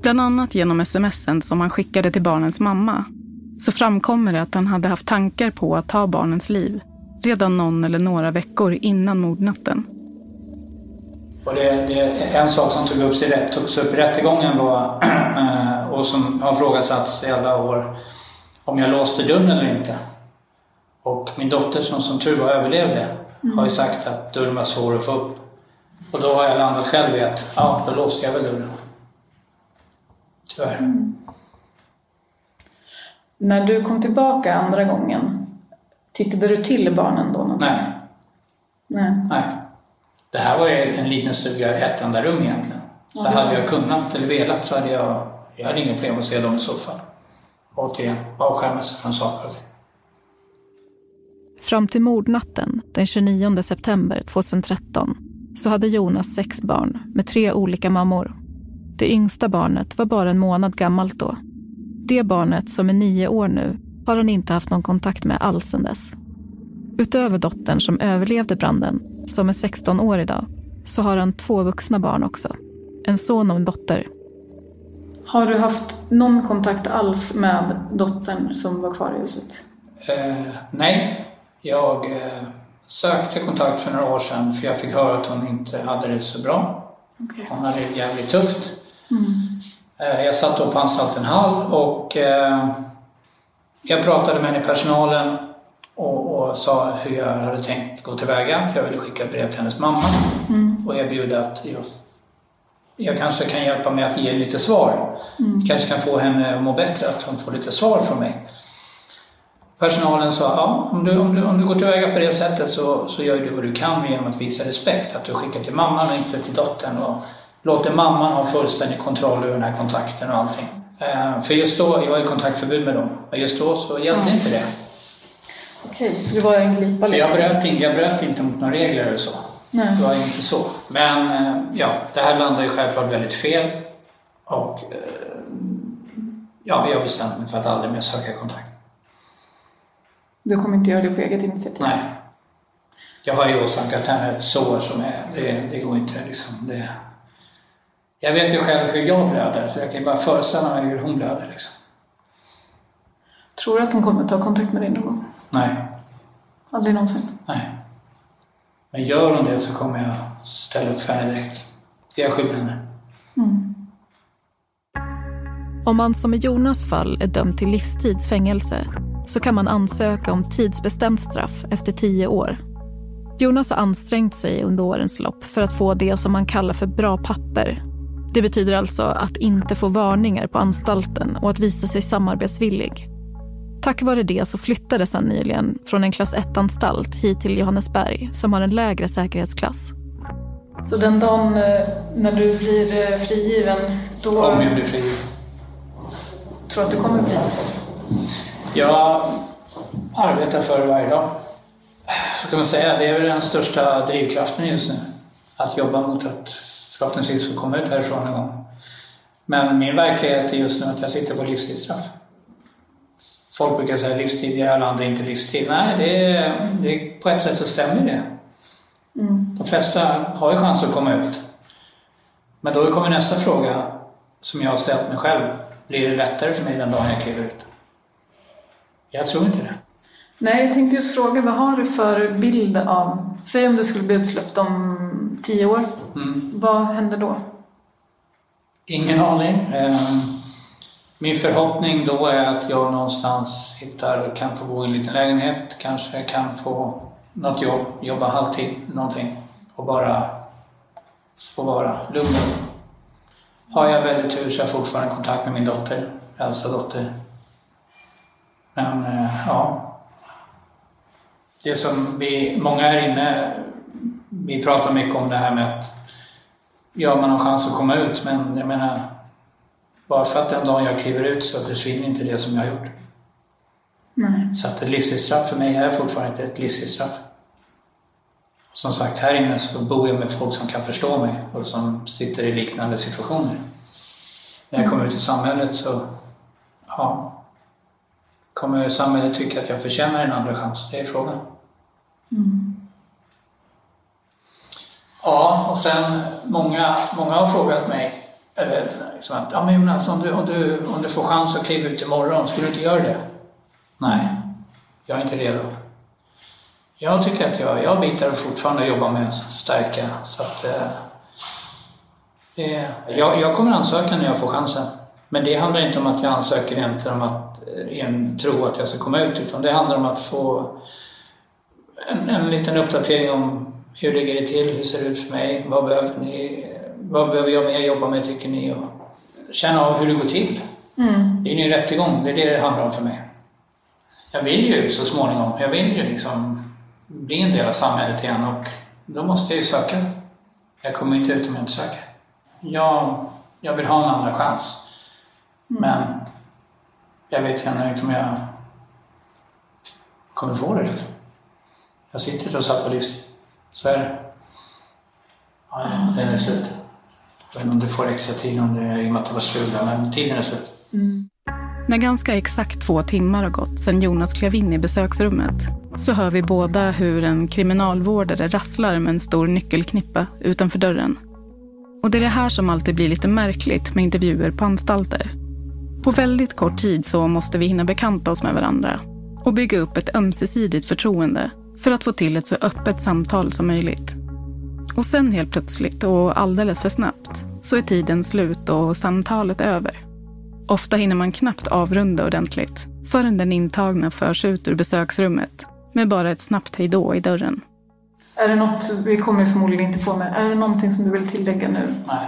Bland annat genom smsen som han skickade till barnens mamma så framkommer det att han hade haft tankar på att ta barnens liv redan någon eller några veckor innan mordnatten. Och det, det, en sak som tog upp, sig, rätt- togs upp i rättegången var, och som har frågasatts i alla år, om jag låste dörren eller inte. Och min dotter som som tur var överlevde, har ju sagt att dörren var svår att få upp. Och då har jag landat själv i att, ja, då låste jag väl dörren. Tyvärr. När du kom tillbaka andra gången, tittade du till barnen då? någonting? Nej, Nej. nej. Det här var ju en liten stuga i ett enda rum egentligen. Så Ja. hade jag kunnat eller velat så hade jag, jag hade inga problem att se dem i soffan. Återigen, avskärma sig från saker och ting. Fram till mordnatten den 29 september 2013 så hade Jonas sex barn med tre olika mammor. Det yngsta barnet var bara en månad gammalt då. Det barnet som är nio år nu har han inte haft någon kontakt med alls sedan dess. Utöver dottern som överlevde branden, som är 16 år idag, så har han två vuxna barn också. En son och en dotter. Har du haft någon kontakt alls med dottern som var kvar i huset? Eh, nej, jag eh, sökte kontakt för några år sedan för jag fick höra att hon inte hade det så bra. Okej. Hon hade det jävligt tufft. Eh, jag satt då på anstalten Hall och eh, jag pratade med henne i personalen och, och sa hur jag hade tänkt gå tillväga. Jag ville skicka ett brev till hennes mamma och erbjuda att jag, jag kanske kan hjälpa med att ge lite svar. Kanske kan få henne att må bättre, att hon får lite svar från mig. Personalen sa, ja, om du, om du, om du går tillväga på det sättet så, så gör du vad du kan genom att visa respekt. Att du skickar till mamman och inte till dottern och låter mamman ha fullständig kontroll över den här kontakten och allting. Eh, för just då, jag har ju kontaktförbud med dem, men just då så gällde inte det. Okej, så det var en glipa Så jag liksom? bröt, in, jag bröt inte mot några regler eller så. Nej. Det var inte så. Men eh, ja, det här landade ju självklart väldigt fel. Och eh, ja, jag bestämde mig för att aldrig mer söka kontakt. Du kommer inte göra det på eget initiativ? Nej. Jag har ju åsamkat henne ett sår som är, det, det går inte liksom. Det, jag vet ju själv hur jag blöder, så jag kan ju bara föreställa mig hur hon blöder liksom. Tror du att hon kommer ta kontakt med dig någon gång? Nej, Aldrig någonsin? nej. Men gör hon det så kommer jag ställa upp för henne direkt. Det är jag skyldig henne. Om man som i Jonas fall är dömd till livstids fängelse så kan man ansöka om tidsbestämt straff efter tio år. Jonas har ansträngt sig under årens lopp för att få det som man kallar för bra papper. Det betyder alltså att inte få varningar på anstalten och att visa sig samarbetsvillig. Tack vare det så flyttades han nyligen från en klass 1-anstalt hit till Johannesberg som har en lägre säkerhetsklass. Så den dagen eh, när du blir eh, frigiven, då Om jag blir fri. tror jag att du kommer bli det? Jag arbetar för det varje dag. Ska man säga, det är väl den största drivkraften just nu. Att jobba mot att förhoppningsvis få komma ut härifrån en gång. Men min verklighet är just nu att jag sitter på livstidsstraff. Folk brukar säga livstid i landet är inte livstid. Nej, det är, det är, på ett sätt så stämmer det. De flesta har ju chans att komma ut. Men då kommer nästa fråga som jag har ställt mig själv. Blir det lättare för mig den dagen jag kliver ut? Jag tror inte det. Nej, jag tänkte just fråga, vad har du för bild av... Säg om du skulle bli utsläppt om tio år. Mm. Vad händer då? Ingen aning. Ehm, min förhoppning då är att jag någonstans hittar, kan få bo i en liten lägenhet, kanske kan få något jobb, jobba halvtid, någonting och bara få vara lugn. Har jag väldigt tur så har jag fortfarande kontakt med min dotter, äldsta dotter. Men eh, ja, det som vi, många här inne, vi pratar mycket om det här med att ja, man har chans att komma ut, men jag menar, bara för att den dagen jag kliver ut så försvinner inte det som jag har gjort. Nej. Så att ett livstidsstraff för mig är fortfarande inte ett livstidsstraff. Som sagt, här inne så bor jag med folk som kan förstå mig och som sitter i liknande situationer. När jag kommer ut i samhället så, ja, kommer samhället tycka att jag förtjänar en andra chans? Det är frågan. Ja, och sen många, många har frågat mig, eller liksom att, ja men Jonas, alltså, om du, om, du, om du får chans att kliva ut imorgon, skulle du inte göra det? Nej, jag är inte redo. Jag tycker att jag, jag bitar fortfarande att jobba med att stärka, så att eh, det, jag, jag kommer ansöka när jag får chansen. Men det handlar inte om att jag ansöker egentligen om att eh, en tro att jag ska komma ut, utan det handlar om att få en, en liten uppdatering om hur ligger det till, hur ser det ut för mig, vad behöver ni, vad behöver jag mer jobba med tycker ni? Och känna av hur det går till. Mm. Det är ju en rättegång, det är det det handlar om för mig. Jag vill ju så småningom, jag vill ju liksom bli en del av samhället igen och då måste jag ju söka. Jag kommer inte ut om jag inte söker. Jag, jag vill ha en andra chans. Men jag vet ännu inte om jag kommer få det. Liksom. Jag sitter och satt på livstid. Så är det. Ja, den är slut. Jag vet inte om du får extra tid om det, i och med att det var slut, men tiden är slut. När ganska exakt två timmar har gått sedan Jonas klev in i besöksrummet så hör vi båda hur en kriminalvårdare rasslar med en stor nyckelknippa utanför dörren. Och det är det här som alltid blir lite märkligt med intervjuer på anstalter. På väldigt kort tid så måste vi hinna bekanta oss med varandra och bygga upp ett ömsesidigt förtroende för att få till ett så öppet samtal som möjligt. Och sen helt plötsligt och alldeles för snabbt så är tiden slut och samtalet över. Ofta hinner man knappt avrunda ordentligt förrän den intagna förs ut ur besöksrummet med bara ett snabbt hejdå i dörren. Är det något, vi kommer förmodligen inte få med, är det någonting som du vill tillägga nu? Nej.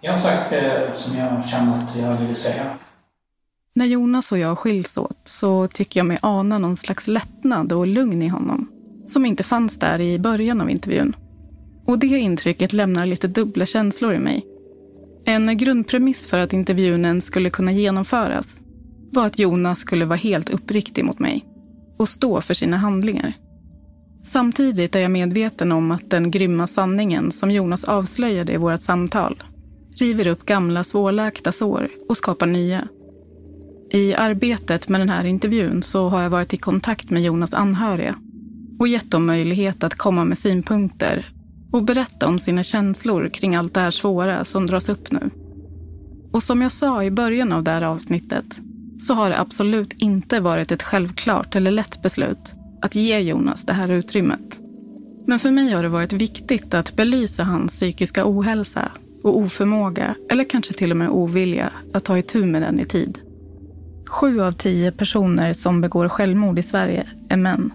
Jag har sagt det som jag kände att jag ville säga. När Jonas och jag skiljs åt så tycker jag mig ana någon slags lättnad och lugn i honom som inte fanns där i början av intervjun. Och det intrycket lämnar lite dubbla känslor i mig. En grundpremiss för att intervjun skulle kunna genomföras var att Jonas skulle vara helt uppriktig mot mig och stå för sina handlingar. Samtidigt är jag medveten om att den grymma sanningen som Jonas avslöjade i vårt samtal river upp gamla svårläkta sår och skapar nya. I arbetet med den här intervjun så har jag varit i kontakt med Jonas anhöriga och gett dem möjlighet att komma med synpunkter och berätta om sina känslor kring allt det här svåra som dras upp nu. Och som jag sa i början av det här avsnittet så har det absolut inte varit ett självklart eller lätt beslut att ge Jonas det här utrymmet. Men för mig har det varit viktigt att belysa hans psykiska ohälsa och oförmåga, eller kanske till och med ovilja, att ta itu med den i tid. Sju av tio personer som begår självmord i Sverige är män.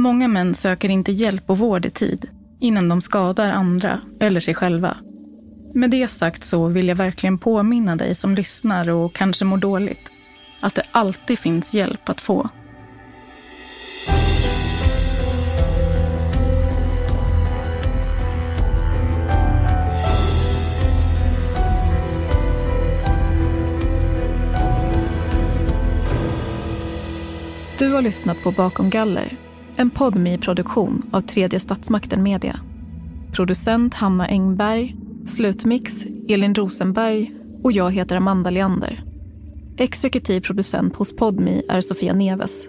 Många män söker inte hjälp och vård i tid innan de skadar andra eller sig själva. Med det sagt så vill jag verkligen påminna dig som lyssnar och kanske mår dåligt att det alltid finns hjälp att få. Du har lyssnat på Bakom galler, en podmi produktion av Tredje Statsmakten Media. Producent Hanna Engberg, slutmix Elin Rosenberg och jag heter Amanda Leander. Exekutiv producent hos Podmi är Sofia Neves.